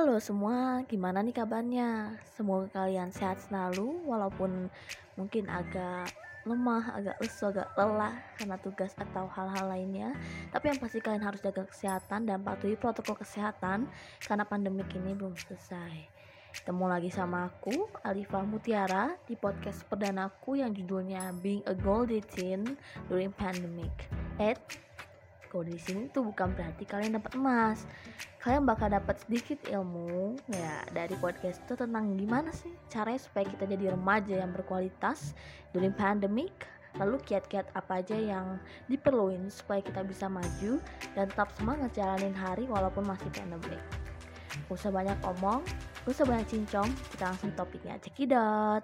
Halo semua, gimana nih kabarnya? Semoga kalian sehat selalu walaupun mungkin agak lemah, agak lesu, agak lelah karena tugas atau hal-hal lainnya. Tapi yang pasti kalian harus jaga kesehatan dan patuhi protokol kesehatan karena pandemik ini belum selesai. Ketemu lagi sama aku, Alifa Mutiara, di podcast perdanaku yang judulnya Being a Gold Teen During Pandemic. Eh, Kalau di sini tuh bukan berarti kalian dapat emas. Kalian bakal dapat sedikit ilmu ya dari podcast itu tentang gimana sih caranya supaya kita jadi remaja yang berkualitas during pandemic. Lalu kiat-kiat apa aja yang diperluin supaya kita bisa maju dan tetap semangat jalanin hari walaupun masih pandemic. Gak usah banyak omong, gak usah banyak cincong, kita langsung topiknya cekidot.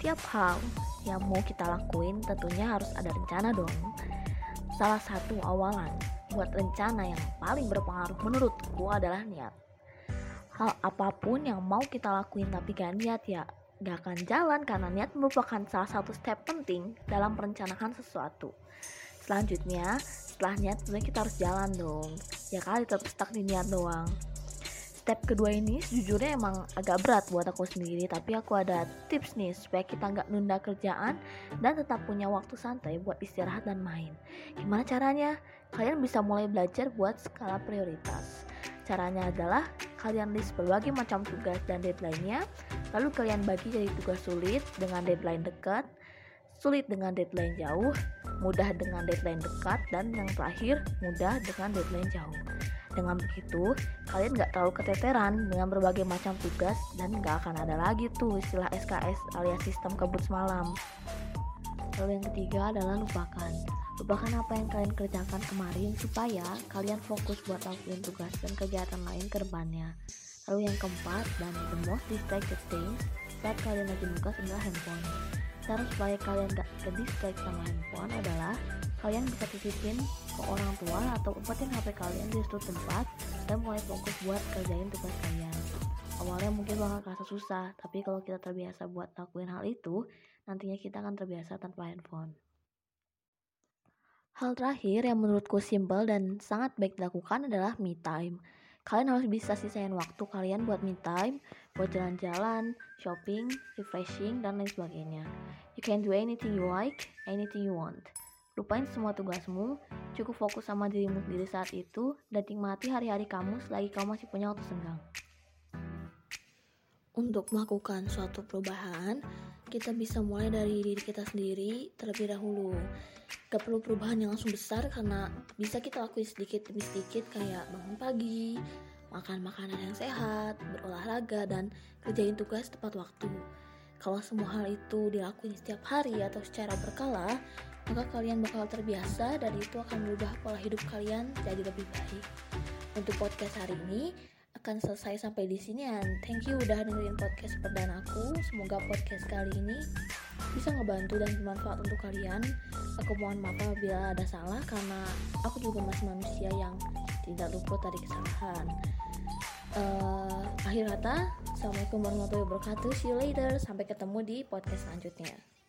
Setiap hal yang mau kita lakuin tentunya harus ada rencana dong. Salah satu awalan buat rencana yang paling berpengaruh menurutku adalah niat. Hal apa pun yang mau kita lakuin tapi gak niat ya gak akan jalan karena niat merupakan salah satu step penting dalam merencanakan sesuatu. Selanjutnya, setelah niat kita harus jalan dong. Ya kali tetap stuck di niat doang step kedua ini sejujurnya emang agak berat buat aku sendiri tapi aku ada tips nih supaya kita nggak nunda kerjaan dan tetap punya waktu santai buat istirahat dan main. Gimana caranya? Kalian bisa mulai belajar buat skala prioritas. Caranya adalah kalian list berbagai macam tugas dan deadline-nya lalu kalian bagi jadi tugas sulit dengan deadline dekat sulit dengan deadline jauh mudah dengan deadline dekat dan yang terakhir mudah dengan deadline jauh dengan begitu, kalian gak terlalu keteteran dengan berbagai macam tugas dan gak akan ada lagi tuh istilah SKS alias sistem kebut semalam. Lalu yang ketiga adalah lupakan. Lupakan apa yang kalian kerjakan kemarin supaya kalian fokus buat lakuin tugas dan kegiatan lain ke depannya. Lalu yang keempat dan the most distracted thing saat kalian lagi nugas adalah handphone. Cara supaya kalian gak ke sama handphone adalah kalian bisa titipin ke orang tua atau umpetin HP kalian di suatu tempat dan mulai fokus buat kerjain tugas kalian. Awalnya mungkin bakal kerasa susah, tapi kalau kita terbiasa buat lakuin hal itu, nantinya kita akan terbiasa tanpa handphone. Hal terakhir yang menurutku simple dan sangat baik dilakukan adalah me time. Kalian harus bisa sisain waktu kalian buat me time, buat jalan-jalan, shopping, refreshing, dan lain sebagainya. You can do anything you like, anything you want. Lupain semua tugasmu, cukup fokus sama dirimu sendiri saat itu, dan nikmati hari-hari kamu selagi kamu masih punya waktu senggang. Untuk melakukan suatu perubahan, kita bisa mulai dari diri kita sendiri terlebih dahulu. Gak perlu perubahan yang langsung besar karena bisa kita lakuin sedikit demi sedikit kayak bangun pagi, makan makanan yang sehat, berolahraga, dan kerjain tugas tepat waktu. Kalau semua hal itu dilakuin setiap hari atau secara berkala, maka kalian bakal terbiasa dan itu akan merubah pola hidup kalian jadi lebih baik. Untuk podcast hari ini akan selesai sampai di sini dan thank you udah dengerin podcast perdana aku. Semoga podcast kali ini bisa ngebantu dan bermanfaat untuk kalian. Aku mohon maaf apabila ada salah karena aku juga masih manusia yang tidak luput dari kesalahan. Uh, akhir kata, Assalamualaikum warahmatullahi wabarakatuh. See you later. Sampai ketemu di podcast selanjutnya.